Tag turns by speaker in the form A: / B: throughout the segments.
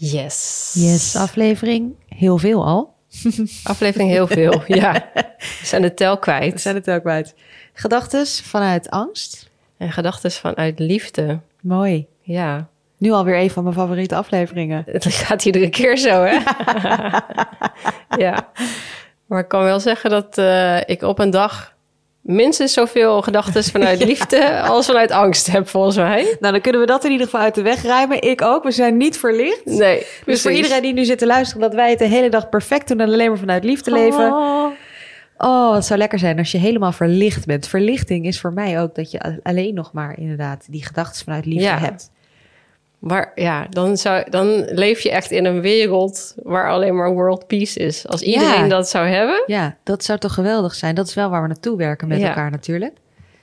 A: Yes.
B: Yes, aflevering. Heel veel al.
A: Aflevering heel veel, ja. We zijn de tel kwijt.
B: We zijn het ook kwijt. Gedachtes vanuit angst.
A: En gedachten vanuit liefde.
B: Mooi.
A: Ja.
B: Nu alweer een van mijn favoriete afleveringen.
A: Het gaat iedere keer zo, hè? ja. Maar ik kan wel zeggen dat eh, ik op een dag minstens zoveel gedachten vanuit liefde als vanuit angst heb, volgens mij.
B: Nou, dan kunnen we dat in ieder geval uit de weg ruimen. Ik ook. We zijn niet verlicht.
A: Nee,
B: Dus
A: precies.
B: voor iedereen die nu zit te luisteren, dat wij het de hele dag perfect doen en alleen maar vanuit liefde leven.
A: Oh.
B: Oh, het zou lekker zijn als je helemaal verlicht bent. Verlichting is voor mij ook dat je alleen nog maar inderdaad die gedachten vanuit liefde
A: Ja.
B: hebt.
A: Maar ja, dan, zou, dan leef je echt in een wereld waar alleen maar world peace is. Als iedereen
B: Ja.
A: dat zou hebben.
B: Ja, dat zou toch geweldig zijn. Dat is wel waar we naartoe werken met
A: Ja.
B: elkaar natuurlijk.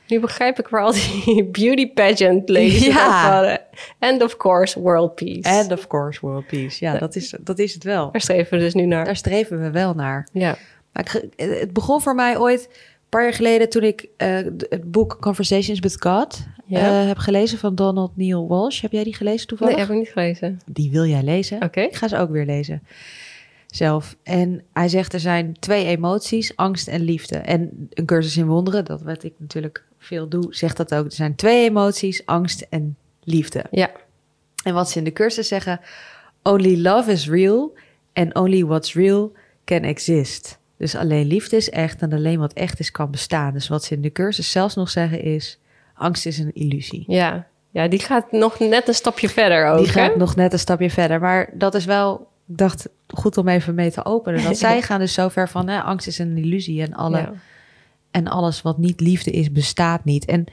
A: Nu begrijp ik waar al die beauty pageant ladies
B: Ja.
A: hadden. And of course, world peace.
B: And of course world peace. Ja, dat is, dat is het wel.
A: Daar streven we dus nu naar.
B: Daar streven we wel naar.
A: Ja.
B: Maar ik het begon voor mij ooit paar jaar geleden toen ik eh, het boek Conversations with God
A: Ja.
B: eh, heb gelezen van Donald Neil Walsh. Heb jij die gelezen toevallig?
A: Nee, heb ik niet gelezen.
B: Die wil jij lezen?
A: Oké.
B: Ik ga ze ook weer lezen. Zelf. En hij zegt er zijn twee emoties, angst en liefde. En een cursus in wonderen, dat wat ik natuurlijk veel doe, zegt dat ook. Er zijn twee emoties, angst en liefde.
A: Ja.
B: En wat ze in de cursus zeggen, only love is real and only what's real can exist. Dus alleen liefde is echt en alleen wat echt is kan bestaan. Dus wat ze in de cursus zelfs nog zeggen is, angst is een illusie.
A: Ja. Ja, die gaat nog net een stapje verder ook.
B: Die gaat nog net een stapje verder. Maar dat is wel, ik dacht, goed om even mee te openen. Dat zij gaan dus zo ver van, hè, angst is een illusie en, alle,
A: Ja.
B: en alles wat niet liefde is, bestaat niet. En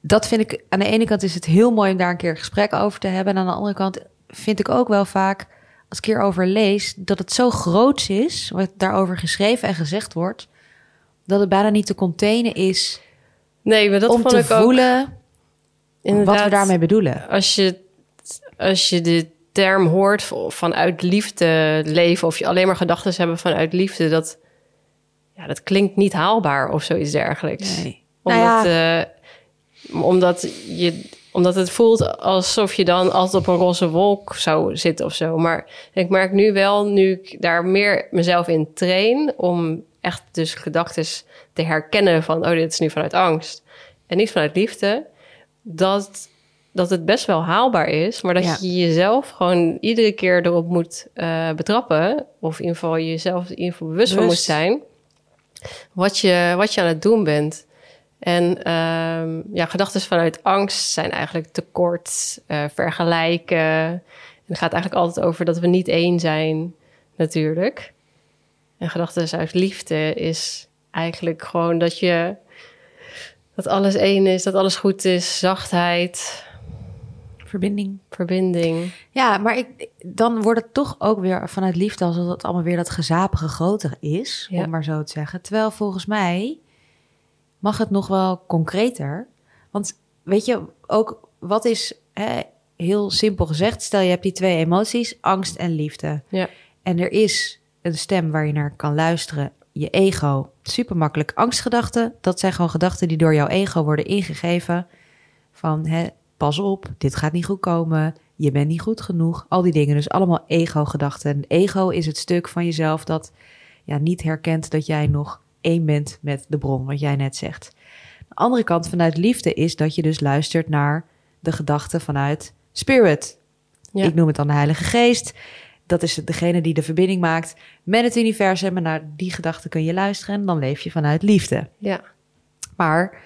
B: dat vind ik, aan de ene kant is het heel mooi om daar een keer een gesprek over te hebben. En aan de andere kant vind ik ook wel vaak, als ik hierover lees, dat het zo groots is, wat daarover geschreven en gezegd wordt, dat het bijna niet te containen is
A: Nee, maar dat
B: om
A: vond
B: te
A: ik ook
B: voelen
A: inderdaad,
B: wat we daarmee bedoelen.
A: Als je, als je de term hoort vanuit liefde leven... of je alleen maar gedachten hebben vanuit liefde... Dat, ja, dat klinkt niet haalbaar of zoiets dergelijks.
B: Nee. Nou
A: Omdat, eh, omdat, je, omdat het voelt alsof je dan altijd op een roze wolk zou zitten of zo. Maar ik merk nu wel, nu ik daar meer mezelf in train... om echt dus gedachten te herkennen van... oh, dit is nu vanuit angst en niet vanuit liefde... dat, dat het best wel haalbaar is... maar dat
B: Ja.
A: je jezelf gewoon iedere keer erop moet eh, betrappen... of in ieder geval jezelf in ieder geval bewust van moet zijn... wat je, wat je aan het doen bent... En ehm, ja, gedachten vanuit angst zijn eigenlijk tekort, eh, vergelijken. En het gaat eigenlijk altijd over dat we niet één zijn, natuurlijk. En gedachten uit liefde is eigenlijk gewoon dat je dat alles één is, dat alles goed is, zachtheid,
B: Verbinding.
A: verbinding.
B: Ja, maar ik, dan wordt het toch ook weer vanuit liefde alsof het allemaal weer dat gezapige groter is,
A: Ja.
B: om maar zo te zeggen. Terwijl volgens mij mag het nog wel concreter. Want weet je, ook wat is hè, heel simpel gezegd, stel je hebt die twee emoties, angst en liefde.
A: Ja.
B: En er is een stem waar je naar kan luisteren, je ego. Super makkelijk. Angstgedachten, dat zijn gewoon gedachten die door jouw ego worden ingegeven. Van hè, pas op, dit gaat niet goed komen, je bent niet goed genoeg. Al die dingen, dus allemaal ego-gedachten. En ego is het stuk van jezelf dat ja, niet herkent dat jij nog één bent met de bron, wat jij net zegt. De andere kant vanuit liefde is dat je dus luistert naar de gedachten vanuit spirit.
A: Ja.
B: Ik noem het dan de Heilige Geest. Dat is degene die de verbinding maakt met het universum. En naar die gedachten kun je luisteren en dan leef je vanuit liefde.
A: Ja,
B: Maar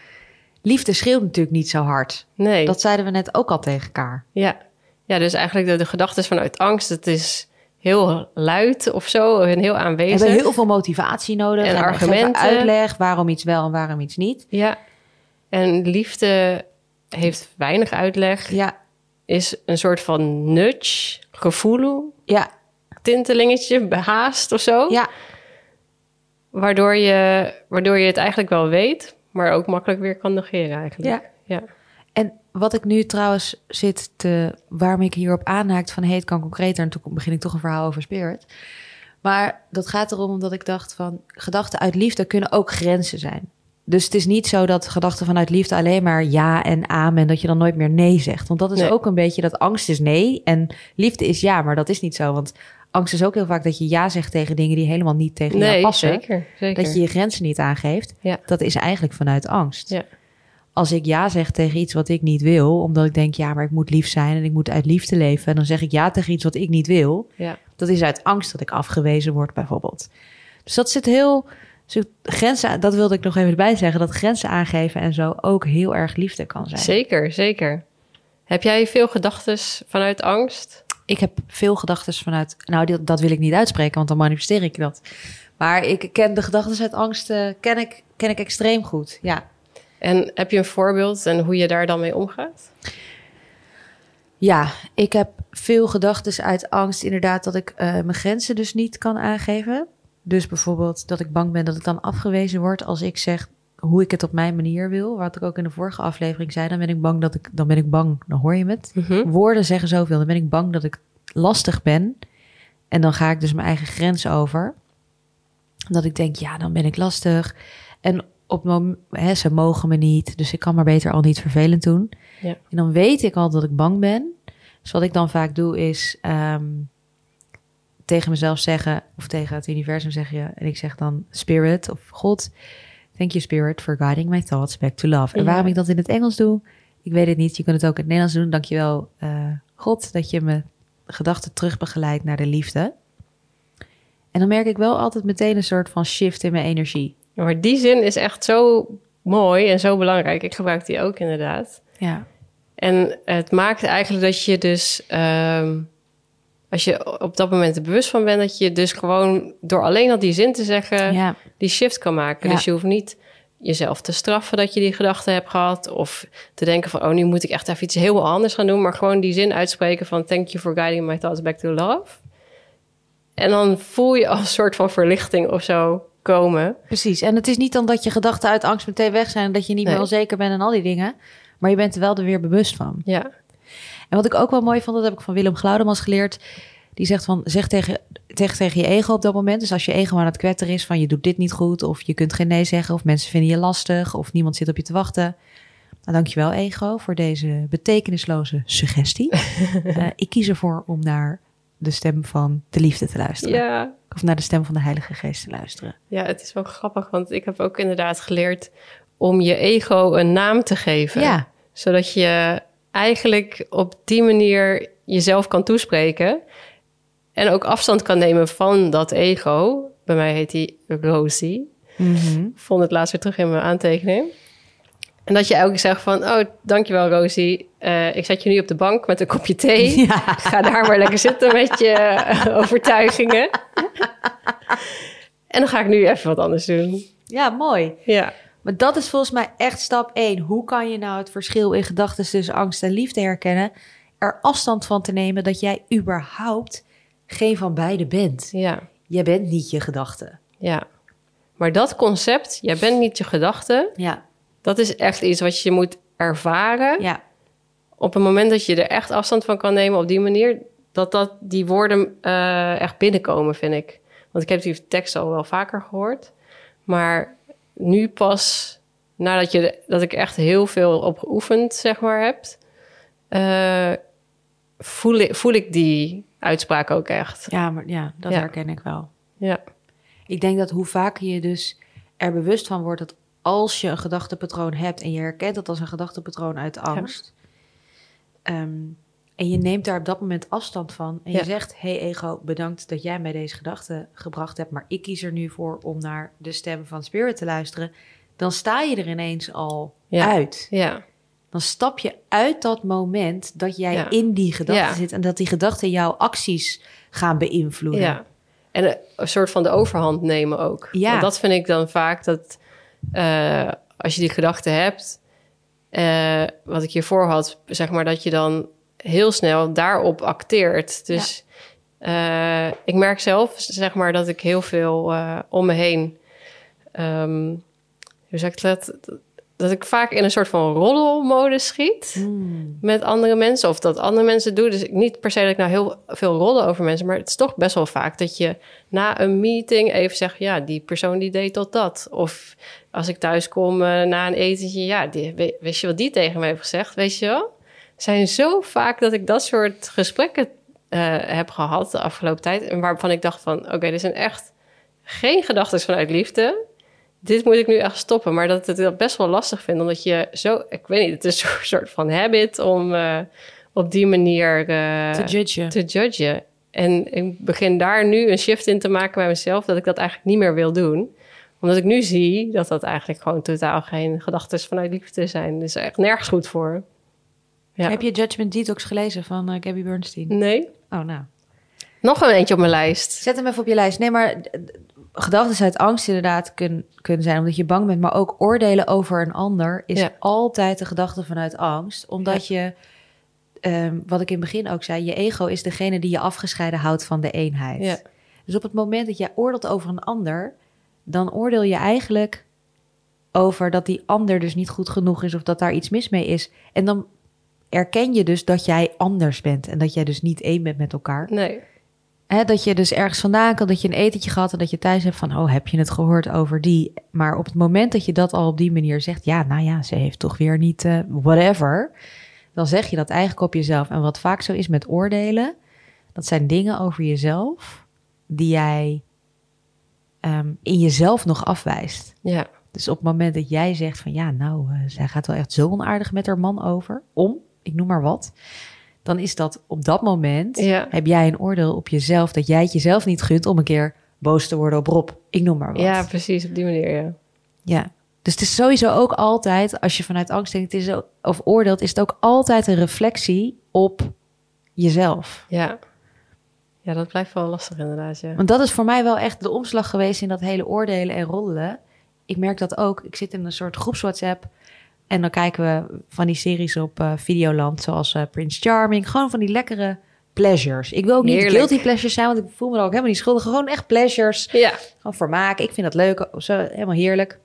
B: liefde schreeuwt natuurlijk niet zo hard.
A: nee.
B: Dat zeiden we net ook al tegen elkaar.
A: Ja. ja, dus eigenlijk de, de gedachten vanuit angst, het is heel luid of zo en heel
B: We
A: aanwezig.
B: hebben heel veel motivatie nodig.
A: En
B: we geven
A: argumenten.
B: uitleg waarom iets wel en waarom iets niet.
A: Ja, en liefde heeft weinig uitleg.
B: Ja,
A: Is een soort van nudge, gevoel.
B: ja,
A: tintelingetje, behaast of zo.
B: Ja,
A: Waardoor, je, waardoor je het eigenlijk wel weet, maar ook makkelijk weer kan negeren eigenlijk.
B: Ja.
A: ja.
B: Wat ik nu trouwens zit te... waarom ik hierop aanhaakt van... hey, het kan concreter... en toen begin ik toch een verhaal over spirit. Maar dat gaat erom omdat ik dacht van... gedachten uit liefde kunnen ook grenzen zijn. Dus het is niet zo dat gedachten vanuit liefde alleen maar ja en amen... en dat je dan nooit meer nee zegt. Want dat is
A: Nee.
B: ook een beetje dat angst is nee en liefde is ja. Maar dat is niet zo, want angst is ook heel vaak dat je ja zegt tegen dingen... die helemaal niet tegen jou
A: Nee,
B: passen.
A: zeker. zeker.
B: Dat je je grenzen niet aangeeft.
A: Ja.
B: Dat is eigenlijk vanuit angst.
A: Ja.
B: Als ik ja zeg tegen iets wat ik niet wil, omdat ik denk, ja, maar ik moet lief zijn en ik moet uit liefde leven, en dan zeg ik ja tegen iets wat ik niet wil,
A: Ja.
B: dat is uit angst dat ik afgewezen word, bijvoorbeeld. Dus dat zit heel. zo grenzen, dat wilde ik nog even erbij zeggen, dat grenzen aangeven en zo ook heel erg liefde kan zijn.
A: Zeker, zeker. Heb jij veel gedachten vanuit angst?
B: Ik heb veel gedachten vanuit. Nou, dat, dat wil ik niet uitspreken, want dan manifesteer ik dat. Maar ik ken de gedachten uit angst, ken, ik, ken ik extreem goed. Ja.
A: En heb je een voorbeeld en hoe je daar dan mee omgaat?
B: Ja, ik heb veel gedachten uit angst, inderdaad, dat ik eh, mijn grenzen dus niet kan aangeven. Dus bijvoorbeeld dat ik bang ben dat ik dan afgewezen word als ik zeg hoe ik het op mijn manier wil. Wat ik ook in de vorige aflevering zei, dan ben ik bang dat ik, dan ben ik bang, dan hoor je het.
A: Mhm.
B: Woorden zeggen zoveel, dan ben ik bang dat ik lastig ben. En dan ga ik dus mijn eigen grens over. Dat ik denk, ja, dan ben ik lastig. En op moment, hè, ze mogen me niet, dus ik kan maar beter al niet vervelend doen.
A: Ja.
B: En dan weet ik al dat ik bang ben. Dus wat ik dan vaak doe is ehm, tegen mezelf zeggen, of tegen het universum zeggen, en ik zeg dan Spirit of God, thank you Spirit for guiding my thoughts back to love. En
A: Ja.
B: waarom ik dat in het Engels doe, ik weet het niet. Je kunt het ook in het Nederlands doen. Dankjewel eh God dat je me gedachten terugbegeleidt naar de liefde. En dan merk ik wel altijd meteen een soort van shift in mijn energie.
A: Maar die zin is echt zo mooi en zo belangrijk. Ik gebruik die ook inderdaad.
B: Ja.
A: En het maakt eigenlijk dat je dus, ehm, als je op dat moment er bewust van bent, dat je dus gewoon door alleen al die zin te zeggen,
B: ja.
A: die shift kan maken.
B: Ja.
A: Dus je hoeft niet jezelf te straffen dat je die gedachte hebt gehad, of te denken van, oh, nu moet ik echt even iets heel anders gaan doen, maar gewoon die zin uitspreken van, thank you for guiding my thoughts back to love. En dan voel je als een soort van verlichting of zo komen.
B: Precies. En het is niet dan dat je gedachten uit angst meteen weg zijn... en dat je niet
A: Nee.
B: meer onzeker bent en al die dingen. Maar je bent er wel er weer bewust van.
A: Ja,
B: En wat ik ook wel mooi vond, dat heb ik van Willem Glaudemans geleerd. Die zegt van, zeg tegen, zeg tegen je ego op dat moment. Dus als je ego aan het kwetteren is van je doet dit niet goed... of je kunt geen nee zeggen, of mensen vinden je lastig... of niemand zit op je te wachten. Nou, dankjewel ego voor deze betekenisloze suggestie. Eh, ik kies ervoor om naar de stem van de liefde te luisteren.
A: ja.
B: Of naar de stem van de Heilige Geest te luisteren.
A: Ja, het is wel grappig, want ik heb ook inderdaad geleerd om je ego een naam te geven.
B: Ja,
A: Zodat je eigenlijk op die manier jezelf kan toespreken. En ook afstand kan nemen van dat ego. Bij mij heet die Rosie. Ik vond het laatst weer terug in mijn aantekening. En dat je elke keer zegt van... Oh, dankjewel Rosie. Eh, ik zet je nu op de bank met een kopje thee.
B: Ja.
A: Ga daar maar lekker zitten met je eh, overtuigingen. en dan ga ik nu even wat anders doen.
B: ja, mooi.
A: Ja,
B: Maar dat is volgens mij echt stap 1. Hoe kan je nou het verschil in gedachten tussen angst en liefde herkennen? Er afstand van te nemen dat jij überhaupt geen van beide bent.
A: ja,
B: Jij bent niet je gedachten.
A: ja. Maar dat concept, jij bent niet je gedachte...
B: Ja,
A: dat is echt iets wat je moet ervaren.
B: ja,
A: Op het moment dat je er echt afstand van kan nemen op die manier... dat, dat die woorden eh, echt binnenkomen, vind ik. Want ik heb die tekst al wel vaker gehoord. Maar nu pas, nadat je, dat ik echt heel veel op geoefend, zeg maar, heb... eh, voel, ik, voel ik die uitspraak ook echt.
B: ja, maar ja, dat
A: Ja.
B: herken ik wel.
A: Ja,
B: Ik denk dat hoe vaker je dus er bewust van wordt dat als je een gedachtepatroon hebt en je herkent dat als een gedachtepatroon uit angst, ehm, en je neemt daar op dat moment afstand van en je zegt: Hey ego, bedankt dat jij mij deze gedachte gebracht hebt, maar ik kies er nu voor om naar de stem van Spirit te luisteren, dan sta je er ineens al
A: Ja.
B: uit.
A: ja,
B: Dan stap je uit dat moment dat jij in die gedachte zit en dat die gedachten jouw acties gaan beïnvloeden.
A: Ja. En een, een soort van de overhand nemen ook.
B: Ja.
A: Want dat vind ik dan vaak dat eh, als je die gedachte hebt, eh, wat ik hiervoor had, zeg maar dat je dan heel snel daarop acteert. Dus Eh, ik merk zelf, zeg maar, dat ik heel veel om me heen. ehm, hoe zeg ik dat? Dat ik vaak in een soort van roddelmode schiet
B: Hmm.
A: met andere mensen. Of dat andere mensen doen. Dus niet per se dat ik nou heel veel rollen over mensen. Maar het is toch best wel vaak dat je na een meeting even zegt... ja, die persoon die deed tot dat. Of als ik thuis kom eh, na een etentje... ja, die, wist je wat die tegen me heeft gezegd? Weet je wel? Het zijn zo vaak dat ik dat soort gesprekken eh, heb gehad de afgelopen tijd. En waarvan ik dacht van... oké, dit zijn echt geen gedachten vanuit liefde dit moet ik nu echt stoppen. Maar dat ik het best wel lastig vind, omdat je zo, ik weet niet, het is een soort van habit om eh, op die manier eh,
B: Te judgen.
A: te judgen. En ik begin daar nu een shift in te maken bij mezelf, dat ik dat eigenlijk niet meer wil doen. Omdat ik nu zie dat dat eigenlijk gewoon totaal geen gedachten vanuit liefde zijn. Dus echt nergens goed voor. Ja.
B: Heb je Judgment Detox gelezen van eh, Gabby Bernstein?
A: Nee?
B: Oh, nou.
A: Nog een eentje op mijn lijst.
B: Zet hem even op je lijst. Nee, maar gedachten uit angst inderdaad kun- kunnen zijn omdat je bang bent, maar ook oordelen over een ander is
A: Ja.
B: altijd de gedachte vanuit angst, omdat je, ehm, wat ik in het begin ook zei, je ego is degene die je afgescheiden houdt van de eenheid.
A: Ja.
B: Dus op het moment dat jij oordeelt over een ander, dan oordeel je eigenlijk over dat die ander dus niet goed genoeg is of dat daar iets mis mee is. En dan erken je dus dat jij anders bent en dat jij dus niet één bent met elkaar.
A: Nee.
B: Hè, dat je dus ergens vandaan kan, dat je een etentje gehad en dat je thuis hebt van, oh, heb je het gehoord over die? Maar op het moment dat je dat al op die manier zegt, ja, nou ja, ze heeft toch weer niet eh, whatever, dan zeg je dat eigenlijk op jezelf. En wat vaak zo is met oordelen, dat zijn dingen over jezelf die jij ehm, in jezelf nog afwijst.
A: Ja.
B: Dus op het moment dat jij zegt van, ja, nou, eh, zij gaat wel echt zo onaardig met haar man over, om, ik noem maar wat, dan is dat op dat moment
A: Ja.
B: heb jij een oordeel op jezelf dat jij het jezelf niet gunt om een keer boos te worden op Rob. Ik noem maar wat.
A: ja, precies, op die manier, ja.
B: Ja. Dus het is sowieso ook altijd, als je vanuit angst denkt is of oordeelt, is het ook altijd een reflectie op jezelf.
A: Ja. Ja, dat blijft wel lastig inderdaad, ja.
B: Want dat is voor mij wel echt de omslag geweest in dat hele oordelen en roddelen. Ik merk dat ook. Ik zit in een soort groeps WhatsApp. En dan kijken we van die series op eh, Videoland, zoals eh, Prince Charming. Gewoon van die lekkere pleasures. Ik wil ook niet
A: Heerlijk.
B: guilty pleasures zijn, want ik voel me er ook helemaal niet schuldig. Gewoon echt pleasures.
A: Ja.
B: Gewoon vermaken. Ik vind dat leuk. Zo, helemaal heerlijk.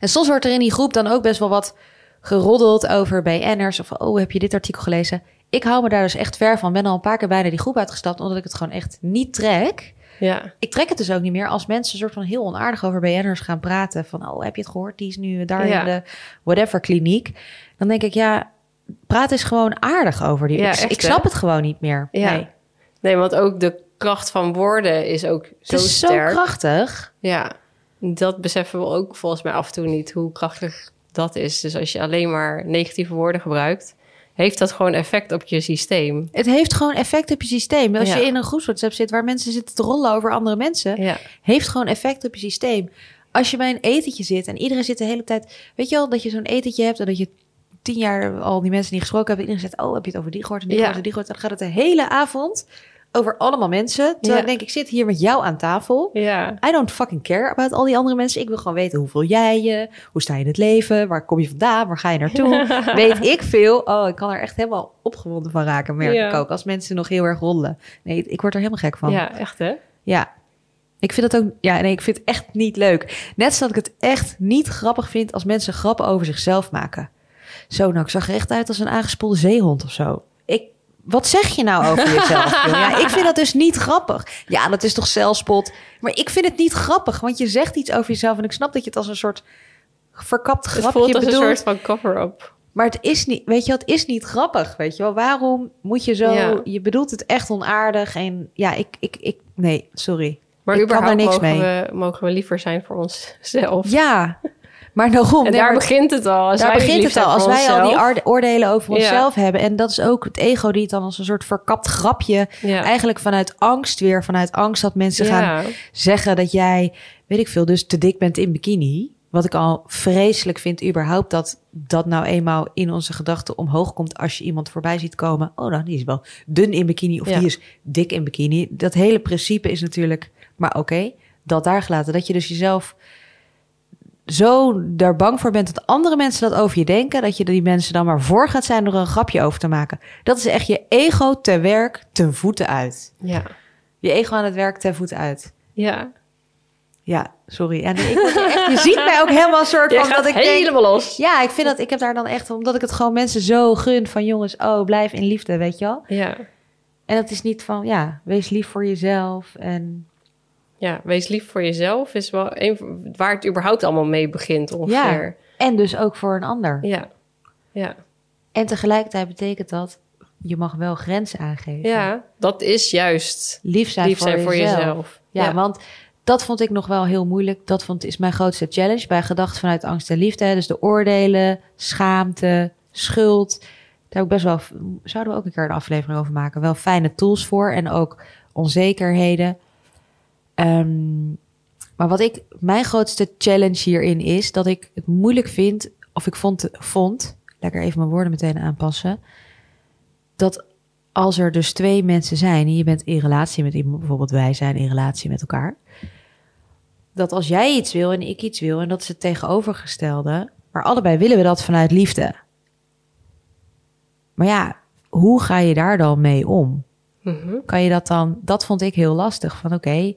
B: En soms wordt er in die groep dan ook best wel wat geroddeld over BN'ers. Of, oh, heb je dit artikel gelezen? Ik hou me daar dus echt ver van. Ben al een paar keer bijna die groep uitgestapt, omdat ik het gewoon echt niet trek.
A: Ja.
B: Ik trek het dus ook niet meer als mensen een soort van heel onaardig over BN'ers gaan praten. Van, oh, heb je het gehoord? Die is nu daar
A: Ja.
B: in de whatever kliniek. Dan denk ik, ja, praat eens gewoon aardig over die.
A: Ja,
B: ik,
A: echt,
B: ik snap
A: hè?
B: het gewoon niet meer.
A: Ja.
B: Nee.
A: Nee, want ook de kracht van woorden is ook
B: Het
A: zo
B: is zo
A: sterk.
B: krachtig.
A: Ja, dat beseffen we ook volgens mij af en toe niet, hoe krachtig dat is. Dus als je alleen maar negatieve woorden gebruikt, heeft dat gewoon effect op je systeem.
B: Het heeft gewoon effect op je systeem. Als
A: Ja.
B: je in een groepswhatsapp zit waar mensen zitten te rollen over andere mensen,
A: Ja,
B: heeft gewoon effect op je systeem. Als je bij een etentje zit en iedereen zit de hele tijd... Weet je wel, dat je zo'n etentje hebt en dat je tien jaar al die mensen niet gesproken hebben. Iedereen zegt, oh, heb je het over die gehoord en die
A: Ja.
B: gehoord en die gehoord. Dan gaat het de hele avond over allemaal mensen. Terwijl
A: Ja.
B: ik denk, ik zit hier met jou aan tafel.
A: ja,
B: I don't fucking care about al die andere mensen. Ik wil gewoon weten, hoe voel jij je? Hoe sta je in het leven? Waar kom je vandaan? Waar ga je naartoe? Weet ik veel. Oh, ik kan er echt helemaal opgewonden van raken, merk
A: Ja.
B: ik ook. Als mensen nog heel erg rollen. Nee, ik word er helemaal gek van.
A: ja, echt hè?
B: Ja. Ik vind dat ook, ja, nee, ik vind het echt niet leuk. Net zoals ik het echt niet grappig vind als mensen grappen over zichzelf maken. Zo, nou, ik zag er echt uit als een aangespoelde zeehond of zo. Wat zeg je nou over jezelf? Ja, ik vind dat dus niet grappig. Ja, dat is toch zelfspot. Maar ik vind het niet grappig, want je zegt iets over jezelf en ik snap dat je het als een soort verkapt
A: Het
B: grapje
A: voelt als
B: bedoelt.
A: een soort van cover-up.
B: Maar het is niet, weet je, het is niet grappig, weet je wel. Waarom moet je zo,
A: Ja.
B: je bedoelt het echt onaardig en ja, ik, ik, ik, nee, sorry.
A: Maar
B: Ik kan daar niks
A: mogen,
B: mee.
A: We, mogen we liever zijn voor onszelf.
B: Ja, maar daarom.
A: en
B: nee,
A: daar
B: maar
A: begint het al. Als
B: daar begint het al. Als wij al die oordelen over
A: Ja.
B: onszelf hebben. En dat is ook het ego die het dan als een soort verkapt grapje.
A: Ja.
B: Eigenlijk vanuit angst weer. Vanuit angst dat mensen gaan zeggen dat jij, weet ik veel, dus te dik bent in bikini. Wat ik al vreselijk vind überhaupt dat dat nou eenmaal in onze gedachten omhoog komt als je iemand voorbij ziet komen. Oh, nou, die is wel dun in bikini of die is dik in bikini. Dat hele principe is natuurlijk, maar oké, dat daar gelaten. Dat je dus jezelf zo daar bang voor bent dat andere mensen dat over je denken, dat je die mensen dan maar voor gaat zijn door een grapje over te maken. Dat is echt je ego te werk ten voeten uit.
A: Ja.
B: Je ego aan het werk ten voeten uit.
A: Ja.
B: Ja, sorry. En ik echt, je ziet mij ook helemaal een soort van dat ik denk,
A: helemaal los.
B: ja, ik vind dat ik heb daar dan echt omdat ik het gewoon mensen zo gun van jongens, oh blijf in liefde, weet je wel.
A: Ja.
B: En dat is niet van ja, wees lief voor jezelf en
A: Ja, wees lief voor jezelf is wel een waar het überhaupt allemaal mee begint ongeveer.
B: en dus ook voor een ander.
A: Ja. Ja.
B: En tegelijkertijd betekent dat je mag wel grenzen aangeven.
A: Ja, dat is juist
B: Lief zijn,
A: lief
B: voor,
A: zijn voor
B: jezelf. Ja,
A: Ja.
B: want dat vond ik nog wel heel moeilijk. Dat vond, is mijn grootste challenge bij gedachten vanuit angst en liefde. hè. Dus de oordelen, schaamte, schuld. Daar heb ik best wel, zouden we ook een keer een aflevering over maken. Wel fijne tools voor en ook onzekerheden. Ehm, maar wat ik, mijn grootste challenge hierin is dat ik het moeilijk vind, of ik vond, vond lekker even mijn woorden meteen aanpassen, dat als er dus twee mensen zijn en je bent in relatie met iemand, bijvoorbeeld wij zijn in relatie met elkaar, dat als jij iets wil en ik iets wil en dat is het tegenovergestelde, maar allebei willen we dat vanuit liefde. Maar ja, hoe ga je daar dan mee om?
A: Mhm.
B: Kan je dat dan, dat vond ik heel lastig. Van oké,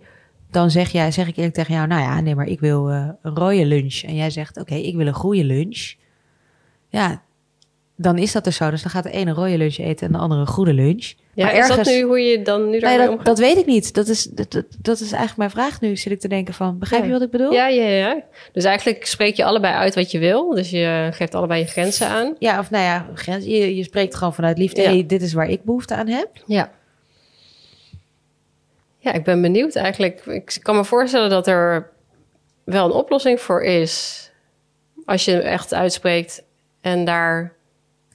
B: dan zeg, jij, zeg ik eerlijk tegen jou, nou ja, nee, maar ik wil eh, een rode lunch. En jij zegt, oké, ik wil een groene lunch. Ja, dan is dat dus zo. Dus dan gaat de ene een rode lunch eten en de andere een groene lunch.
A: Ja,
B: maar
A: is dat
B: ergens-
A: nu hoe je dan nu
B: Nee,
A: daarmee
B: dat,
A: omgaat?
B: dat weet ik niet. Dat is, dat, dat, dat is eigenlijk mijn vraag nu, zit ik te denken van. Begrijp je wat ik bedoel?
A: Ja, ja, ja. Dus eigenlijk spreek je allebei uit wat je wil. Dus je geeft allebei je grenzen aan.
B: Ja, of nou ja, grens, je, je spreekt gewoon vanuit liefde.
A: Ja.
B: Hey, dit is waar ik behoefte aan heb.
A: Ja. Ja, ik ben benieuwd eigenlijk. Ik kan me voorstellen dat er wel een oplossing voor is. Als je echt uitspreekt en daar...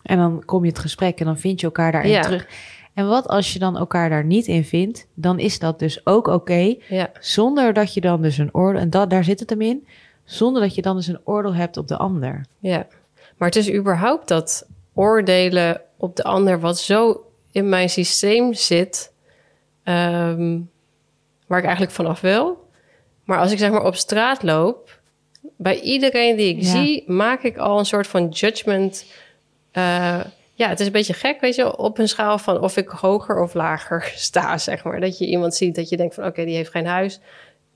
B: En dan kom je het gesprek en dan vind je elkaar daarin
A: Ja.
B: terug. En wat als je dan elkaar daar niet in vindt, dan is dat dus ook oké.
A: Ja,
B: zonder dat je dan dus een oordeel, en dat, daar zit het hem in, zonder dat je dan dus een oordeel hebt op de ander.
A: ja. Maar het is überhaupt dat oordelen op de ander... wat zo in mijn systeem zit... ehm, waar ik eigenlijk vanaf wil. Maar als ik zeg maar op straat loop... bij iedereen die ik
B: Ja.
A: zie... maak ik al een soort van judgment... eh, ja, het is een beetje gek, weet je, op een schaal van of ik hoger of lager sta, zeg maar. Dat je iemand ziet dat je denkt van, oké, die heeft geen huis.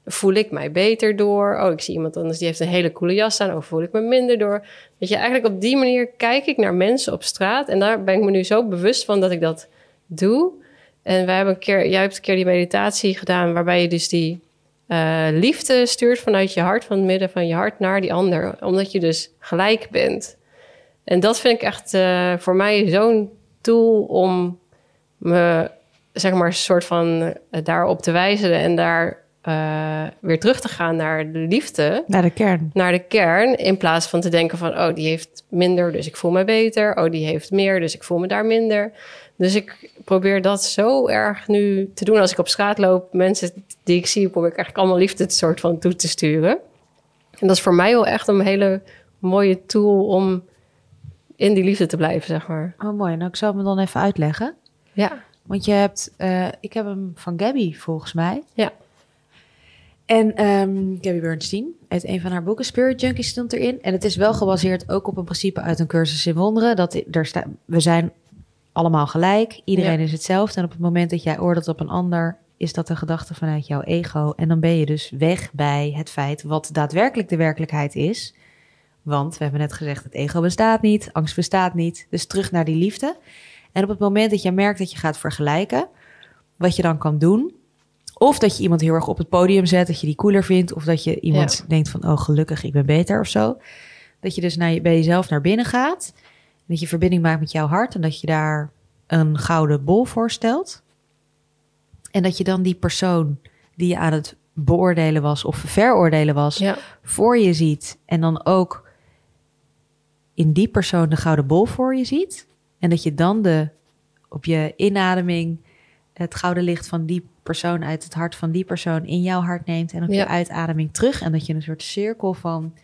A: Voel ik mij beter door? Oh, ik zie iemand anders die heeft een hele coole jas aan. Of voel ik me minder door? Dat je eigenlijk op die manier kijk ik naar mensen op straat. En daar ben ik me nu zo bewust van dat ik dat doe. En wij hebben een keer, jij hebt een keer die meditatie gedaan waarbij je dus die eh, liefde stuurt vanuit je hart, van het midden van je hart naar die ander. Omdat je dus gelijk bent. En dat vind ik echt eh, voor mij zo'n tool om me, zeg maar, een soort van eh, daarop te wijzen en daar weer terug te gaan naar de liefde,
B: Naar de kern.
A: naar de kern, in plaats van te denken van, oh, die heeft minder, dus ik voel me beter. Oh, die heeft meer, dus ik voel me daar minder. Dus ik probeer dat zo erg nu te doen als ik op straat loop. Mensen die ik zie, probeer ik eigenlijk allemaal liefde het soort van toe te sturen. En dat is voor mij wel echt een hele mooie tool om in die liefde te blijven, zeg maar.
B: Oh mooi, nou ik zal hem dan even uitleggen.
A: Ja,
B: Want je hebt, eh, ik heb hem van Gabby volgens mij.
A: ja,
B: En ehm, Gabby Bernstein, uit een van haar boeken, Spirit Junkies stond erin. En het is wel gebaseerd ook op een principe uit een cursus in wonderen. Dat er sta, we zijn allemaal gelijk, iedereen
A: Ja.
B: is hetzelfde. En op het moment dat jij oordeelt op een ander, is dat een gedachte vanuit jouw ego. En dan ben je dus weg bij het feit wat daadwerkelijk de werkelijkheid is. Want we hebben net gezegd, het ego bestaat niet, angst bestaat niet. Dus terug naar die liefde. En op het moment dat je merkt dat je gaat vergelijken, wat je dan kan doen, of dat je iemand heel erg op het podium zet, dat je die cooler vindt. Of dat je iemand denkt van, oh gelukkig, ik ben beter of zo. Dat je dus naar je, bij jezelf naar binnen gaat. Dat je verbinding maakt met jouw hart. En dat je daar een gouden bol voorstelt. En dat je dan die persoon die je aan het beoordelen was of veroordelen was,
A: ja,
B: voor je ziet. En dan ook in die persoon de gouden bol voor je ziet. En dat je dan de, op je inademing het gouden licht van die persoon uit het hart van die persoon in jouw hart neemt. En op
A: Ja.
B: je uitademing terug. En dat je een soort cirkel van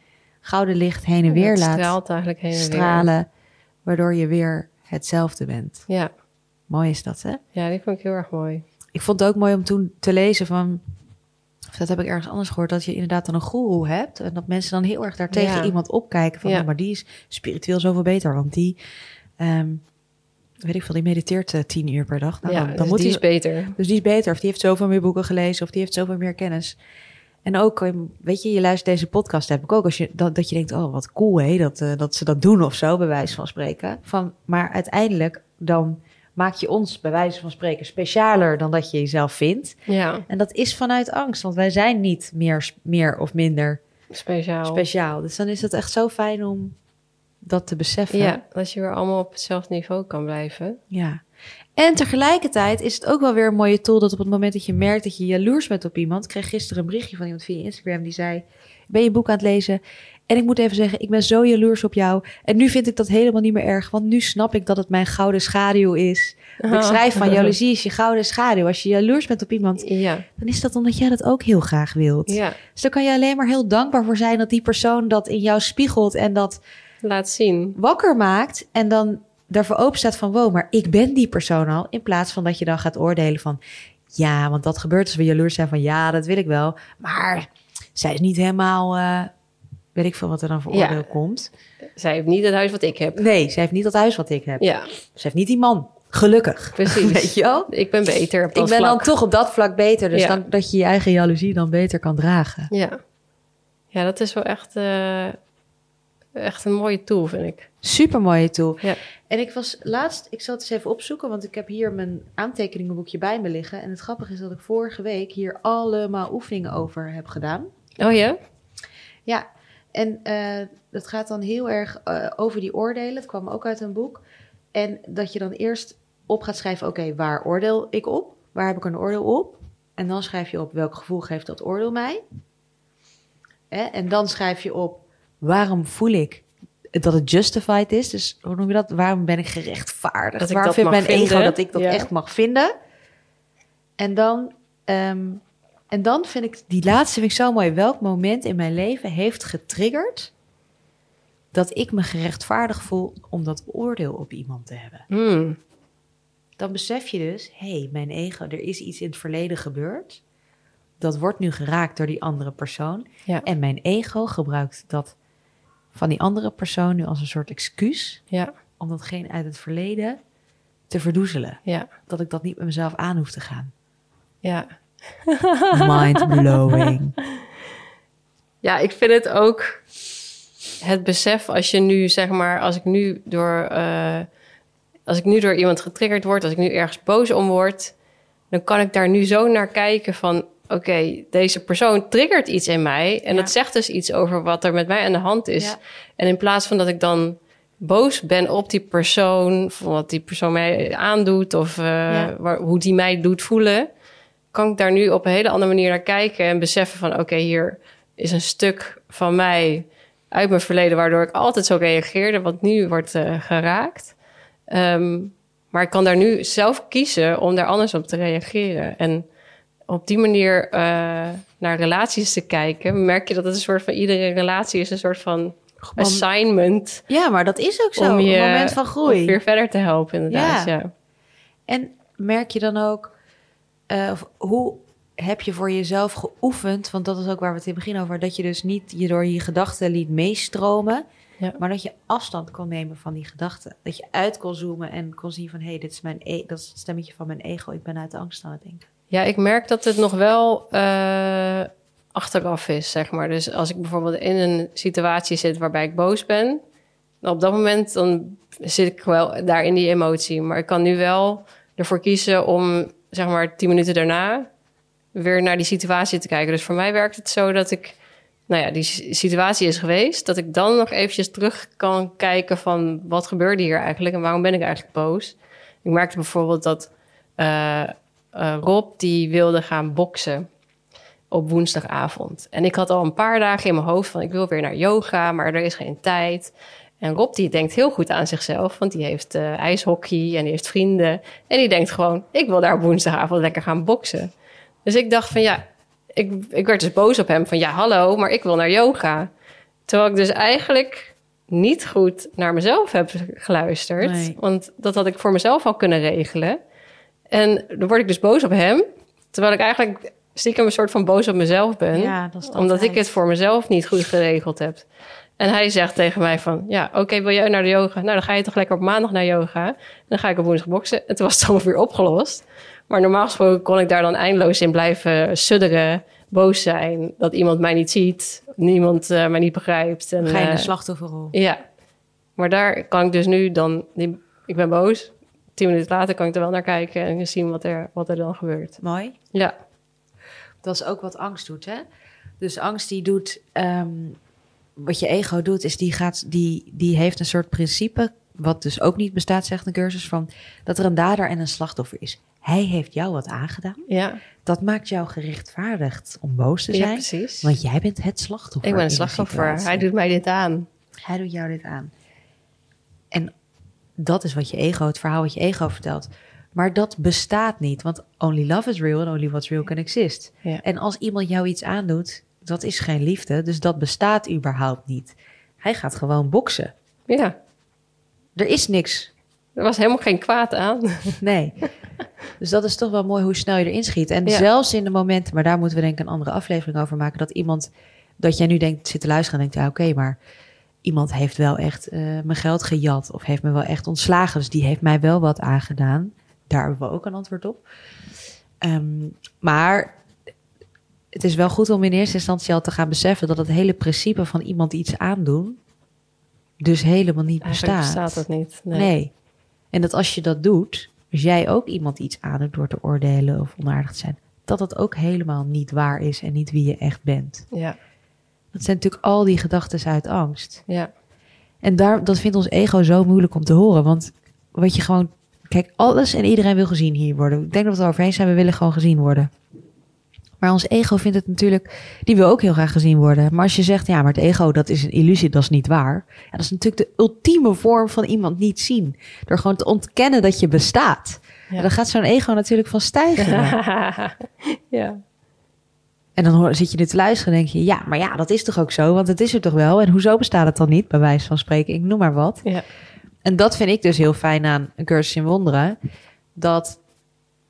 B: gouden licht heen en weer laat
A: straalt eigenlijk heen en weer.
B: stralen. Waardoor je weer hetzelfde bent.
A: Ja,
B: Mooi is dat, hè?
A: ja, die vond ik heel erg mooi.
B: Ik vond het ook mooi om toen te lezen van Of dat heb ik ergens anders gehoord, dat je inderdaad dan een goeroe hebt. En dat mensen dan heel erg daar tegen
A: Ja.
B: iemand opkijken. Van,
A: Ja.
B: "Oh, maar die is spiritueel zoveel beter. Want die, ehm, weet ik veel, die mediteert eh, tien uur per dag. Nou,
A: ja,
B: dan, dan
A: dus
B: moet
A: die is beter.
B: Dus die is beter. Of die heeft zoveel meer boeken gelezen. Of die heeft zoveel meer kennis. En ook, eh, weet je, je luistert deze podcast, heb ik ook. Als je, dat, dat je denkt, oh, wat cool, hè, dat, eh, dat ze dat doen of zo, bij wijze van spreken. Van, maar uiteindelijk, dan maak je ons, bij wijze van spreken, specialer dan dat je jezelf vindt.
A: Ja,
B: En dat is vanuit angst, want wij zijn niet meer, meer of minder
A: speciaal.
B: speciaal. Dus dan is het echt zo fijn om dat te beseffen.
A: Ja, dat je weer allemaal op hetzelfde niveau kan blijven.
B: Ja. En tegelijkertijd is het ook wel weer een mooie tool dat op het moment dat je merkt dat je jaloers bent op iemand. Ik kreeg gisteren een berichtje van iemand via Instagram die zei: "Ik Ben je boek aan het lezen? En ik moet even zeggen, ik ben zo jaloers op jou. En nu vind ik dat helemaal niet meer erg, want nu snap ik dat het mijn gouden schaduw is. Ik schrijf van jaloezie is je gouden schaduw. Als je jaloers bent op iemand,
A: Ja,
B: dan is dat omdat jij dat ook heel graag wilt.
A: ja.
B: Dus dan kan je alleen maar heel dankbaar voor zijn dat die persoon dat in jou spiegelt en dat
A: laat zien.
B: wakker maakt en dan daarvoor open staat van wow, maar ik ben die persoon al. In plaats van dat je dan gaat oordelen van ja, want dat gebeurt als we jaloers zijn van ja, dat wil ik wel. Maar zij is niet helemaal, eh, weet ik veel wat er dan voor
A: Ja.
B: oordeel komt.
A: Zij heeft niet het huis wat ik heb.
B: Nee, zij heeft niet dat huis wat ik heb.
A: Ja,
B: Ze heeft niet die man. Gelukkig.
A: precies.
B: Weet je wel?
A: Ik ben beter op dat
B: Ik ben
A: vlak.
B: dan toch op dat vlak beter. Dus
A: Ja.
B: dan, dat je je eigen jaloezie dan beter kan dragen.
A: Ja. ja, dat is wel echt, eh, echt een mooie tool, vind ik.
B: Super mooie tool.
A: Ja.
B: En ik was laatst, ik zal het eens even opzoeken, want ik heb hier mijn aantekeningenboekje bij me liggen. En het grappige is dat ik vorige week hier allemaal oefeningen over heb gedaan.
A: Oh ja?
B: Ja, en eh, dat gaat dan heel erg eh, over die oordelen. Het kwam ook uit een boek. En dat je dan eerst op gaat schrijven, oké, waar oordeel ik op? Waar heb ik een oordeel op? En dan schrijf je op welk gevoel geeft dat oordeel mij? En dan schrijf je op waarom voel ik dat het justified is. Dus hoe noem je dat? Waarom ben ik gerechtvaardigd?
A: Dat ik
B: waarom
A: dat
B: vindt
A: mag
B: mijn ego
A: vinden?
B: dat ik dat
A: Ja.
B: echt mag vinden? En dan, ehm, en dan vind ik die laatste vind ik zo mooi. Welk moment in mijn leven heeft getriggerd dat ik me gerechtvaardigd voel om dat oordeel op iemand te hebben?
A: Hmm.
B: Dan besef je dus, hé, hey, mijn ego, er is iets in het verleden gebeurd. Dat wordt nu geraakt door die andere persoon.
A: Ja.
B: En mijn ego gebruikt dat van die andere persoon nu als een soort excuus
A: Ja,
B: om datgene uit het verleden te verdoezelen.
A: ja,
B: Dat ik dat niet met mezelf aan hoef te gaan.
A: ja.
B: Mind blowing.
A: Ja, ik vind het ook het besef als je nu, zeg maar, als ik nu door, eh, als ik nu door iemand getriggerd word, als ik nu ergens boos om word, dan kan ik daar nu zo naar kijken van, oké, deze persoon triggert iets in mij en
B: Ja.
A: dat zegt dus iets over wat er met mij aan de hand is.
B: Ja.
A: En in plaats van dat ik dan boos ben op die persoon, van wat die persoon mij aandoet of eh,
B: Ja.
A: waar, hoe die mij doet voelen, kan ik daar nu op een hele andere manier naar kijken en beseffen van, oké, hier is een stuk van mij uit mijn verleden waardoor ik altijd zo reageerde, wat nu wordt eh, geraakt. Ehm, maar ik kan daar nu zelf kiezen om daar anders op te reageren. En op die manier eh, naar relaties te kijken, merk je dat het een soort van iedere relatie is een soort van assignment
B: Ja, maar dat is ook zo.
A: om je
B: een moment van groei.
A: om weer verder te helpen, inderdaad.
B: Ja.
A: Ja.
B: En merk je dan ook, eh, hoe heb je voor jezelf geoefend? Want dat is ook waar we het in het begin over, dat je dus niet je door je gedachten liet meestromen,
A: Ja.
B: maar dat je afstand kon nemen van die gedachten. Dat je uit kon zoomen en kon zien van, hé, hey, dit is mijn, e dat is het stemmetje van mijn ego. Ik ben uit de angst aan het denken.
A: Ja, ik merk dat het nog wel eh, achteraf is, zeg maar. Dus als ik bijvoorbeeld in een situatie zit waarbij ik boos ben, op dat moment dan zit ik wel daar in die emotie. Maar ik kan nu wel ervoor kiezen om, zeg maar, tien minuten daarna weer naar die situatie te kijken. Dus voor mij werkt het zo dat ik, nou ja, die situatie is geweest, dat ik dan nog eventjes terug kan kijken van wat gebeurde hier eigenlijk en waarom ben ik eigenlijk boos. Ik merkte bijvoorbeeld dat eh, eh, Rob die wilde gaan boksen op woensdagavond. En ik had al een paar dagen in mijn hoofd van ik wil weer naar yoga, maar er is geen tijd. En Rob die denkt heel goed aan zichzelf, want die heeft eh, ijshockey en die heeft vrienden. En die denkt gewoon, ik wil daar op woensdagavond lekker gaan boksen. Dus ik dacht van ja, ik, ik werd dus boos op hem van ja, hallo, maar ik wil naar yoga. Terwijl ik dus eigenlijk niet goed naar mezelf heb geluisterd.
B: Nee.
A: Want dat had ik voor mezelf al kunnen regelen. En dan word ik dus boos op hem. Terwijl ik eigenlijk stiekem een soort van boos op mezelf ben.
B: Ja,
A: omdat ik het voor mezelf niet goed geregeld heb. En hij zegt tegen mij van, ja, oké, wil jij naar de yoga? Nou, dan ga je toch lekker op maandag naar yoga. En dan ga ik op woensdag boksen. En toen was het allemaal weer opgelost. Maar normaal gesproken kon ik daar dan eindeloos in blijven sudderen, boos zijn. Dat iemand mij niet ziet, niemand eh, mij niet begrijpt. En,
B: Ga je in
A: eh,
B: de slachtofferrol.
A: ja, maar daar kan ik dus nu dan... Ik ben boos. Tien minuten later kan ik er wel naar kijken en zien wat er, wat er dan gebeurt.
B: Mooi.
A: Ja,
B: Dat is ook wat angst doet, hè? Dus angst die doet... ehm, wat je ego doet, is die, gaat, die, die heeft een soort principe... wat dus ook niet bestaat, zegt de cursus... van dat er een dader en een slachtoffer is. Hij heeft jou wat aangedaan.
A: ja,
B: Dat maakt jou gerechtvaardigd om boos te
A: ja
B: zijn.
A: precies.
B: want jij bent het slachtoffer.
A: Ik ben
B: de
A: slachtoffer. Hij doet mij dit aan.
B: Hij doet jou dit aan. En dat is wat je ego, het verhaal wat je ego vertelt. Maar dat bestaat niet, want only love is real and only what's real can exist.
A: Ja.
B: En als iemand jou iets aandoet, dat is geen liefde, dus dat bestaat überhaupt niet. Hij gaat gewoon boksen.
A: Ja,
B: Er is niks.
A: er was helemaal geen kwaad aan.
B: Nee. dus dat is toch wel mooi hoe snel je erin schiet. En
A: Ja.
B: zelfs in de momenten, maar daar moeten we denk ik een andere aflevering over maken, dat iemand, dat jij nu denkt, zit te luisteren en denkt, ja oké, maar iemand heeft wel echt eh, mijn geld gejat of heeft me wel echt ontslagen. Dus die heeft mij wel wat aangedaan. Daar hebben we ook een antwoord op. Ehm, maar het is wel goed om in eerste instantie al te gaan beseffen dat het hele principe van iemand iets aandoen, dus helemaal niet
A: Eigenlijk
B: bestaat.
A: bestaat dat niet. Nee.
B: Nee. En dat als je dat doet, als jij ook iemand iets aandoet door te oordelen of onaardig te zijn, dat dat ook helemaal niet waar is en niet wie je echt bent.
A: Ja,
B: Dat zijn natuurlijk al die gedachten uit angst.
A: ja,
B: En daar, dat vindt ons ego zo moeilijk om te horen. Want wat je gewoon. Kijk, alles en iedereen wil gezien hier worden. Ik denk dat we het erover eens zijn, we willen gewoon gezien worden. Maar ons ego vindt het natuurlijk. Die wil ook heel graag gezien worden. Maar als je zegt, ja, maar het ego, dat is een illusie, dat is niet waar. Ja, dat is natuurlijk de ultieme vorm van iemand niet zien. Door gewoon te ontkennen dat je bestaat.
A: Ja.
B: En dan gaat zo'n ego natuurlijk van stijgen.
A: ja.
B: En dan hoor, zit je dit te luisteren en denk je, ja, maar ja, dat is toch ook zo? Want het is er toch wel? En hoezo bestaat het dan niet, bij wijze van spreken? Ik noem maar wat.
A: ja.
B: En dat vind ik dus heel fijn aan een cursus in wonderen. Dat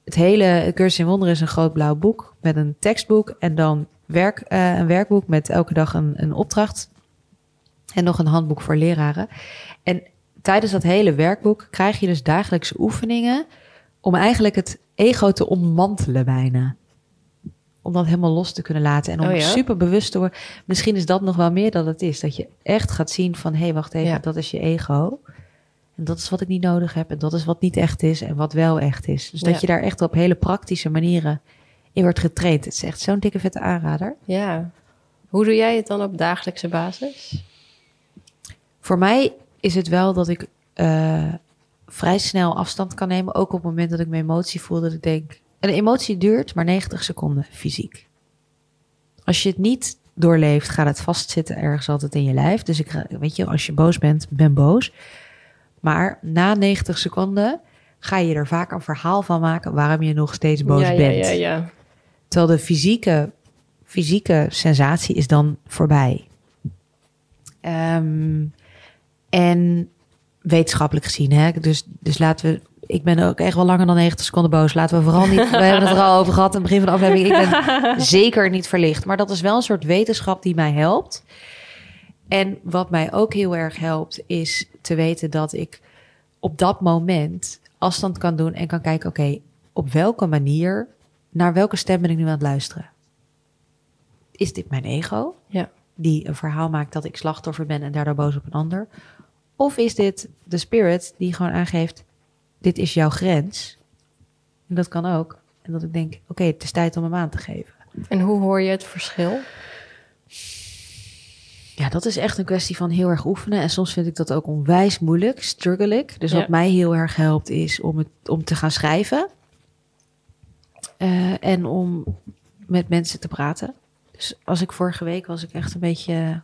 B: het hele cursus in wonderen is een groot blauw boek met een tekstboek en dan werk, eh, een werkboek met elke dag een, een opdracht en nog een handboek voor leraren. En tijdens dat hele werkboek krijg je dus dagelijkse oefeningen om eigenlijk het ego te ommantelen bijna. Om dat helemaal los te kunnen laten en om
A: Oh ja?
B: super bewust te worden. Misschien is dat nog wel meer dan het is. Dat je echt gaat zien van, hé, hey, wacht even,
A: Ja.
B: dat is je ego. En dat is wat ik niet nodig heb. En dat is wat niet echt is en wat wel echt is. Dus dat je daar echt op hele praktische manieren in wordt getraind. Het is echt zo'n dikke vette aanrader.
A: ja. Hoe doe jij het dan op dagelijkse basis?
B: Voor mij is het wel dat ik eh, vrij snel afstand kan nemen. Ook op het moment dat ik mijn emotie voel. Dat ik denk. Een emotie duurt maar 90 seconden fysiek. Als je het niet doorleeft, gaat het vastzitten ergens altijd in je lijf. Dus ik, weet je, als je boos bent, ben boos. Maar na 90 seconden ga je er vaak een verhaal van maken waarom je nog steeds boos
A: ja,
B: bent.
A: Ja, ja, ja.
B: Terwijl de fysieke, fysieke sensatie is dan voorbij. Ehm, en wetenschappelijk gezien, hè? Dus, dus laten we. Ik ben ook echt wel langer dan 90 seconden boos. Laten we vooral niet. We hebben het er al over gehad in het begin van de aflevering. Ik ben zeker niet verlicht. Maar dat is wel een soort wetenschap die mij helpt. En wat mij ook heel erg helpt, is te weten dat ik op dat moment afstand kan doen en kan kijken: oké, op welke manier naar welke stem ben ik nu aan het luisteren? Is dit mijn ego?
A: Ja.
B: Die een verhaal maakt dat ik slachtoffer ben en daardoor boos op een ander? Of is dit de spirit die gewoon aangeeft: dit is jouw grens? En dat kan ook. En dat ik denk: oké, het is tijd om hem aan te geven.
A: En hoe hoor je het verschil?
B: Ja, dat is echt een kwestie van heel erg oefenen. En soms vind ik dat ook onwijs moeilijk, struggle ik. Dus
A: Ja.
B: wat mij heel erg helpt is om, het, om te gaan schrijven. Eh, en om met mensen te praten. Dus als ik vorige week was ik echt een beetje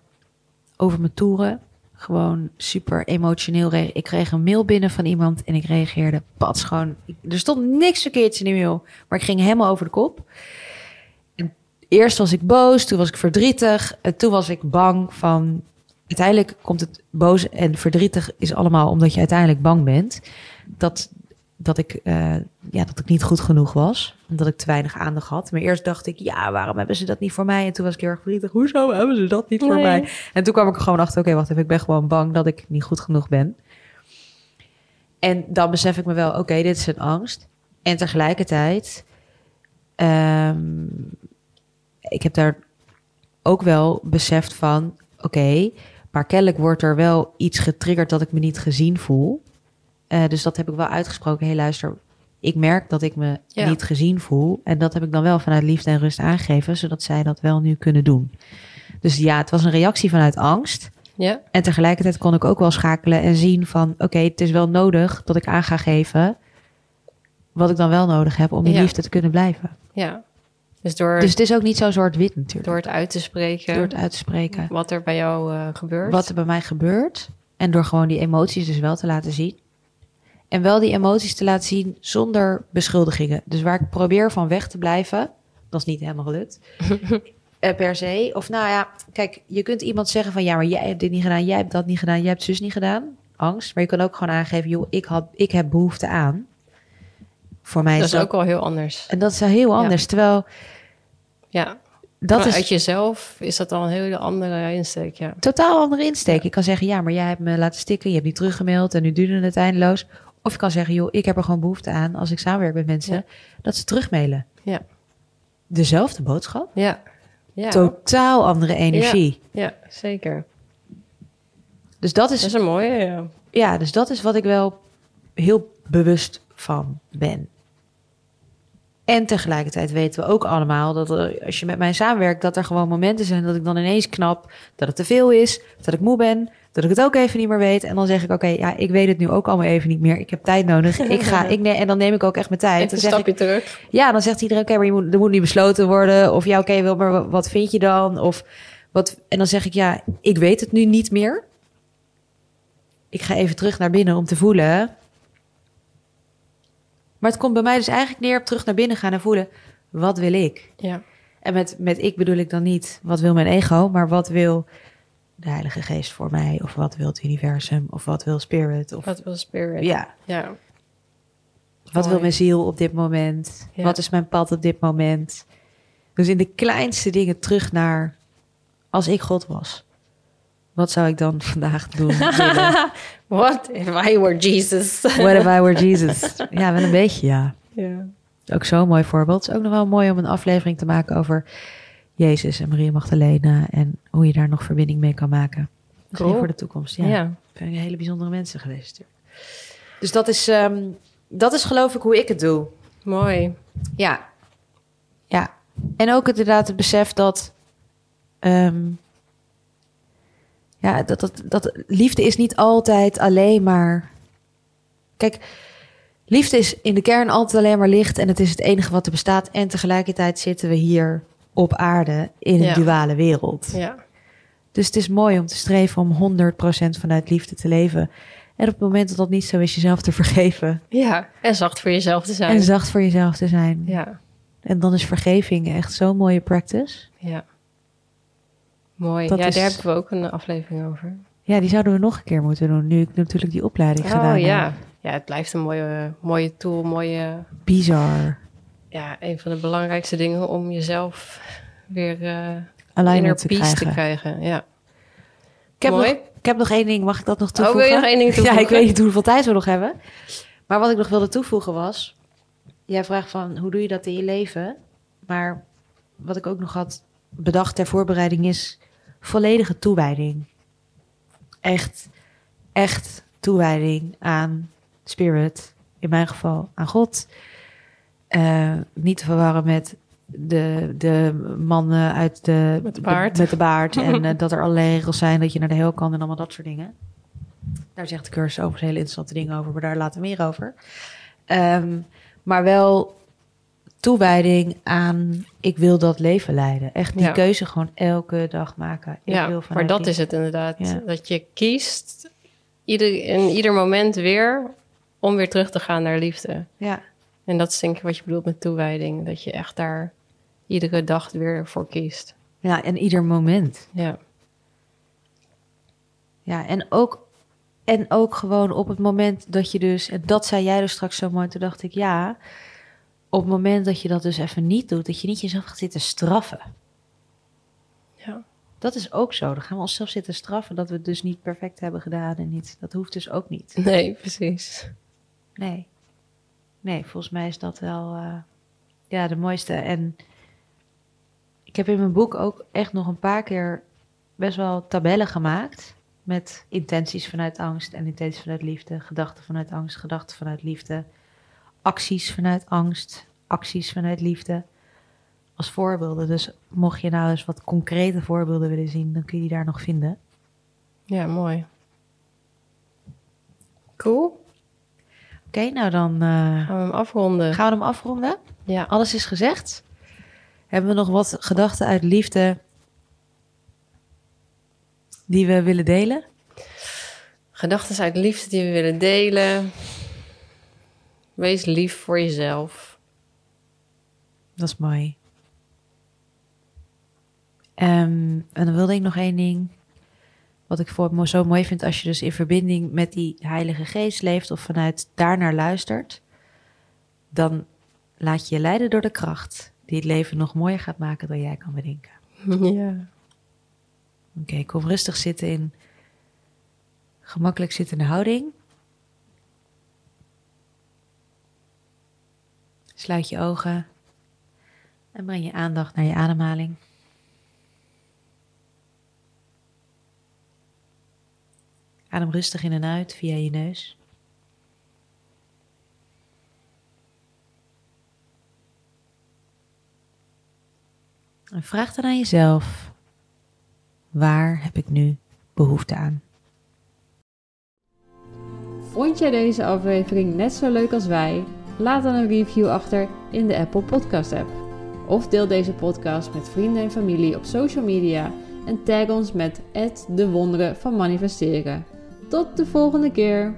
B: over mijn toeren. Gewoon super emotioneel. Ik kreeg een mail binnen van iemand en ik reageerde pats gewoon. Er stond niks verkeerds in die mail, maar ik ging helemaal over de kop. En eerst was ik boos, toen was ik verdrietig. En toen was ik bang van... Uiteindelijk komt het boos en verdrietig is allemaal omdat je uiteindelijk bang bent. Dat dat ik, eh, ja, dat ik niet goed genoeg was. Omdat ik te weinig aandacht had. Maar eerst dacht ik, ja, waarom hebben ze dat niet voor mij? En toen was ik heel erg verdrietig. Hoezo hebben ze dat niet voor
A: Nee.
B: mij? En toen kwam ik er gewoon achter, oké, wacht even. Ik ben gewoon bang dat ik niet goed genoeg ben. En dan besef ik me wel, oké, dit is een angst. En tegelijkertijd, ehm, ik heb daar ook wel beseft van, oké, maar kennelijk wordt er wel iets getriggerd dat ik me niet gezien voel. Eh, dus dat heb ik wel uitgesproken. Hé, luister, ik merk dat ik me
A: Ja.
B: niet gezien voel. En dat heb ik dan wel vanuit liefde en rust aangegeven, zodat zij dat wel nu kunnen doen. Dus ja, het was een reactie vanuit angst.
A: Ja,
B: En tegelijkertijd kon ik ook wel schakelen en zien van... oké, het is wel nodig dat ik aan ga geven... wat ik dan wel nodig heb om in
A: Ja.
B: liefde te kunnen blijven.
A: ja. Dus door,
B: Dus het is ook niet zo zwart-wit natuurlijk.
A: door het uit te spreken
B: Door het uit te spreken.
A: wat er bij jou eh, gebeurt.
B: Wat er bij mij gebeurt. En door gewoon die emoties dus wel te laten zien. En wel die emoties te laten zien zonder beschuldigingen. Dus waar ik probeer van weg te blijven... dat is niet helemaal gelukt. eh, per se. Of nou ja, kijk, je kunt iemand zeggen van... ja, maar jij hebt dit niet gedaan, jij hebt dat niet gedaan... jij hebt zus niet gedaan. Angst. Maar je kan ook gewoon aangeven... joh, ik, had, ik heb behoefte aan. Voor mij
A: dat
B: is dat...
A: ook wel heel anders.
B: En dat is heel anders. Terwijl
A: Ja,
B: dat is
A: jezelf is dat al een hele andere insteek, ja.
B: totaal andere insteek. Ik kan zeggen, ja, maar jij hebt me laten stikken, je hebt niet teruggemaild en nu duurde het eindeloos. Of je kan zeggen, joh, ik heb er gewoon behoefte aan als ik samenwerk met mensen,
A: Ja.
B: dat ze terugmailen.
A: Ja.
B: Dezelfde boodschap,
A: Ja, ja,
B: totaal andere energie.
A: ja zeker.
B: Dus dat is,
A: Dat is een mooie, ja.
B: ja, dus dat is wat ik wel heel bewust van ben. En tegelijkertijd weten we ook allemaal dat er, als je met mij samenwerkt, dat er gewoon momenten zijn dat ik dan ineens knap, dat het te veel is, dat ik moe ben, dat ik het ook even niet meer weet. En dan zeg ik, oké, ja, ik weet het nu ook allemaal even niet meer. Ik heb tijd nodig. Ik ga, ik ne en dan neem ik ook echt mijn tijd.
A: Even
B: Dan zeg ik,
A: stapje terug.
B: ja, dan zegt iedereen, oké, maar je moet, er moet niet besloten worden. Of ja, oké, wel, maar wat vind je dan? Of wat, en dan zeg ik, ja, ik weet het nu niet meer. Ik ga even terug naar binnen om te voelen. Maar het komt bij mij dus eigenlijk neer op terug naar binnen gaan en voelen, wat wil ik?
A: Ja,
B: En met, met ik bedoel ik dan niet, wat wil mijn ego, maar wat wil de Heilige Geest voor mij? Of wat wil het universum? Of wat wil Spirit? Of
A: wat wil spirit?
B: ja,
A: Ja,
B: wat wil mijn ziel op dit moment?
A: Ja.
B: Wat is mijn pad op dit moment? Dus in de kleinste dingen terug naar als ik God was. Wat zou ik dan vandaag doen?
A: What if I were Jesus?
B: What if I were Jesus? Ja, wel een beetje, ja.
A: ja.
B: Ook zo'n mooi voorbeeld. Het is ook nog wel mooi om een aflevering te maken over Jezus en Maria Magdalena. En hoe je daar nog verbinding mee kan maken. Misschien
A: Cool.
B: voor de toekomst. Ja,
A: Ja.
B: zijn hele bijzondere mensen geweest. natuurlijk. Dus dat is, ehm, dat is geloof ik hoe ik het doe.
A: mooi.
B: Ja. Ja. En ook het, inderdaad het besef dat... ehm, ja, dat, dat, dat liefde is niet altijd alleen maar... Kijk, liefde is in de kern altijd alleen maar licht... en het is het enige wat er bestaat. En tegelijkertijd zitten we hier op aarde in een
A: Ja.
B: duale wereld.
A: Ja,
B: Dus het is mooi om te streven om 100% vanuit liefde te leven. En op het moment dat dat niet zo is, jezelf te vergeven.
A: ja. en zacht voor jezelf te zijn.
B: En zacht voor jezelf te zijn.
A: Ja,
B: En dan is vergeving echt zo'n mooie practice.
A: ja. Mooi.
B: Dat
A: ja,
B: is-
A: daar hebben we ook een aflevering over.
B: Ja, die zouden we nog een keer moeten doen. Nu ik natuurlijk die opleiding gedaan
A: Oh ja.
B: heb.
A: Ja, het blijft een mooie, mooie tool, mooie...
B: Bizar.
A: Ja, een van de belangrijkste dingen om jezelf weer inner
B: Alignment te
A: peace
B: krijgen.
A: te krijgen. Ja.
B: Ik heb, nog, ik heb nog één ding. Mag ik dat nog
A: Oh,
B: toevoegen?
A: wil je nog één ding
B: Ja,
A: toevoegen?
B: ik weet niet hoeveel tijd we nog hebben. Maar wat ik nog wilde toevoegen was... Jij vraagt van, hoe doe je dat in je leven? Maar wat ik ook nog had bedacht ter voorbereiding is... volledige toewijding. Echt, echt toewijding aan spirit. In mijn geval aan God. Eh, niet te verwarren met de, de mannen uit de...
A: Met de baard.
B: met de baard. en eh, dat er allerlei regels zijn dat je naar de hel kan en allemaal dat soort dingen. Daar zegt de cursus overigens hele interessante dingen over, maar daar later meer over. Ehm, maar wel toewijding aan, ik wil dat leven leiden. Echt die
A: Ja.
B: keuze gewoon elke dag maken. Ik
A: Ja,
B: wil
A: maar dat is het inderdaad.
B: Ja.
A: Dat je kiest ieder, in ieder moment weer om weer terug te gaan naar liefde.
B: Ja,
A: En dat is denk ik wat je bedoelt met toewijding. Dat je echt daar iedere dag weer voor kiest.
B: ja, en ieder moment.
A: Ja,
B: Ja, en ook en ook gewoon op het moment dat je dus, en dat zei jij dus straks zo mooi, toen dacht ik ja, op het moment dat je dat dus even niet doet, dat je niet jezelf gaat zitten straffen.
A: Ja.
B: Dat is ook zo. Dan gaan we onszelf zitten straffen dat we het dus niet perfect hebben gedaan en niet. Dat hoeft dus ook niet.
A: Nee, precies.
B: Nee. Nee, volgens mij is dat wel eh, ja, de mooiste. En ik heb in mijn boek ook echt nog een paar keer best wel tabellen gemaakt. Met intenties vanuit angst en intenties vanuit liefde. Gedachten vanuit angst, gedachten vanuit liefde. Acties vanuit angst, acties vanuit liefde. Als voorbeelden. Dus mocht je nou eens wat concrete voorbeelden willen zien, dan kun je die daar nog vinden.
A: Ja, mooi. Cool.
B: Oké, nou dan eh,
A: Gaan we hem afronden?
B: gaan we hem afronden.
A: Ja.
B: Alles is gezegd. Hebben we nog wat gedachten uit liefde die we willen delen?
A: Gedachten uit liefde die we willen delen. Wees lief voor jezelf.
B: Dat is mooi. Ehm, en dan wilde ik nog één ding. Wat ik voor me zo mooi vind als je dus in verbinding met die Heilige Geest leeft of vanuit daarnaar luistert, dan laat je je leiden door de kracht die het leven nog mooier gaat maken dan jij kan bedenken.
A: Ja.
B: Oké, kom rustig zitten in gemakkelijk zittende houding. Sluit je ogen en breng je aandacht naar je ademhaling. Adem rustig in en uit via je neus. En vraag dan aan jezelf: waar heb ik nu behoefte aan?
C: Vond jij deze aflevering net zo leuk als wij? Laat dan een review achter in de Apple Podcast app. Of deel deze podcast met vrienden en familie op social media en tag ons met de wonderen van manifesteren. Tot de volgende keer!